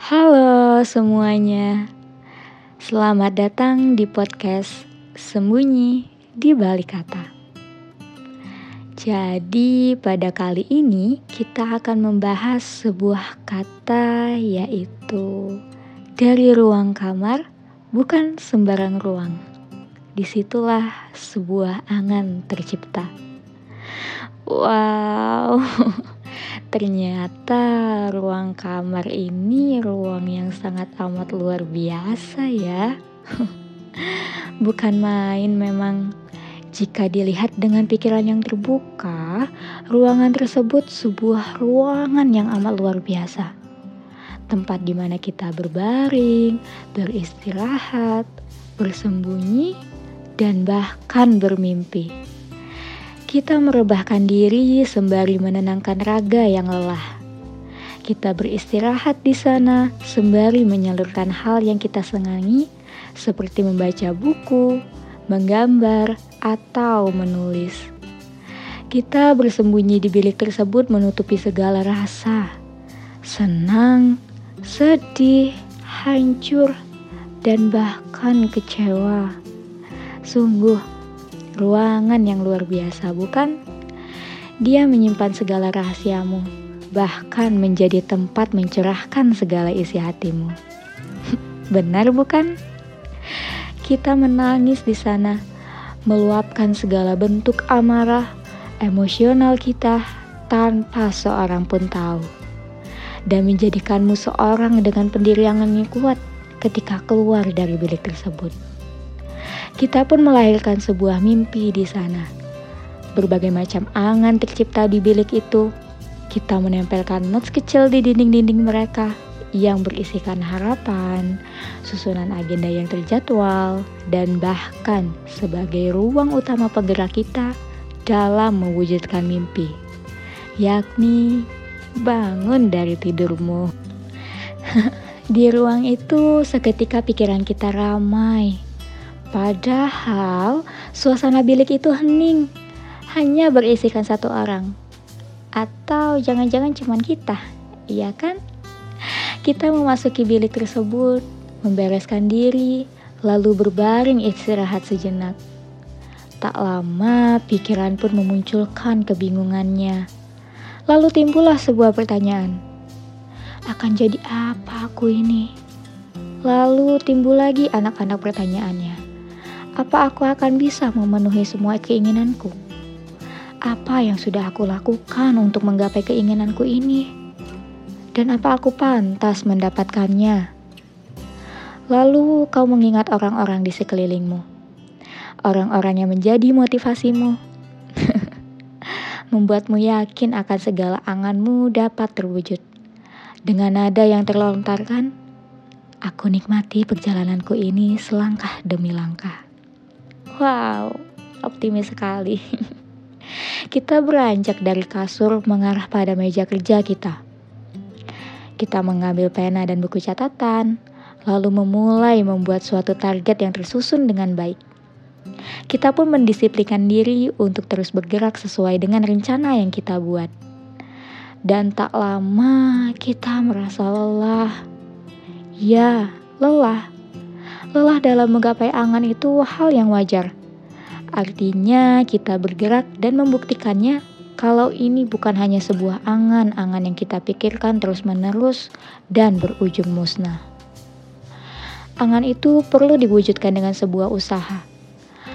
Halo semuanya, selamat datang di podcast Sembunyi di Balik Kata. Jadi, pada kali ini kita akan membahas sebuah kata, yaitu dari ruang kamar, bukan sembarang ruang. Di situlah sebuah angan tercipta. Wow. Ternyata ruang kamar ini ruang yang sangat amat luar biasa ya. Bukan main memang. Jika dilihat dengan pikiran yang terbuka, ruangan tersebut sebuah ruangan yang amat luar biasa. Tempat di mana kita berbaring, beristirahat, bersembunyi, dan bahkan bermimpi. Kita merebahkan diri sembari menenangkan raga yang lelah. Kita beristirahat di sana sembari menyalurkan hal yang kita senangi, seperti membaca buku, menggambar, atau menulis. Kita bersembunyi di bilik tersebut menutupi segala rasa, senang, sedih, hancur, dan bahkan kecewa. Sungguh, ruangan yang luar biasa, bukan? Dia menyimpan segala rahasiamu, bahkan menjadi tempat mencerahkan segala isi hatimu. Benar bukan? Kita menangis di sana, meluapkan segala bentuk amarah, emosional kita tanpa seorang pun tahu. Dan menjadikanmu seorang dengan pendirian yang kuat ketika keluar dari bilik tersebut. Kita pun melahirkan sebuah mimpi di sana. Berbagai macam angan tercipta di bilik itu. Kita menempelkan notes kecil di dinding-dinding mereka yang berisikan harapan, susunan agenda yang terjadwal, dan bahkan sebagai ruang utama penggerak kita dalam mewujudkan mimpi, yakni bangun dari tidurmu. Di ruang itu, seketika pikiran kita ramai, Padahal suasana bilik itu hening, hanya berisikan satu orang. Atau jangan-jangan cuma kita, iya kan? Kita memasuki bilik tersebut, membereskan diri, lalu berbaring istirahat sejenak. Tak lama, pikiran pun memunculkan kebingungannya. Lalu timbullah sebuah pertanyaan. Akan jadi apa aku ini? Lalu timbul lagi anak-anak pertanyaannya. Apa aku akan bisa memenuhi semua keinginanku? Apa yang sudah aku lakukan untuk menggapai keinginanku ini? Dan apa aku pantas mendapatkannya? Lalu kau mengingat orang-orang di sekelilingmu. Orang-orang yang menjadi motivasimu. Membuatmu yakin akan segala anganmu dapat terwujud. Dengan nada yang terlontarkan, aku nikmati perjalananku ini selangkah demi langkah. Wow, optimis sekali. kita beranjak dari kasur mengarah pada meja kerja kita. Kita mengambil pena dan buku catatan, lalu memulai membuat suatu target yang tersusun dengan baik. Kita pun mendisiplinkan diri untuk terus bergerak sesuai dengan rencana yang kita buat. Dan tak lama kita merasa lelah. Ya, lelah lelah dalam menggapai angan itu hal yang wajar. Artinya, kita bergerak dan membuktikannya kalau ini bukan hanya sebuah angan-angan yang kita pikirkan terus-menerus dan berujung musnah. Angan itu perlu diwujudkan dengan sebuah usaha.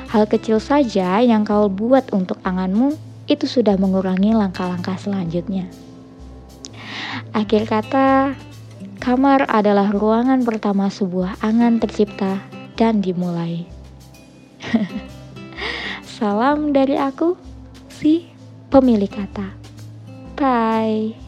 Hal kecil saja yang kau buat untuk anganmu itu sudah mengurangi langkah-langkah selanjutnya. Akhir kata, Kamar adalah ruangan pertama sebuah angan tercipta dan dimulai. Salam dari aku, si pemilik kata. Bye.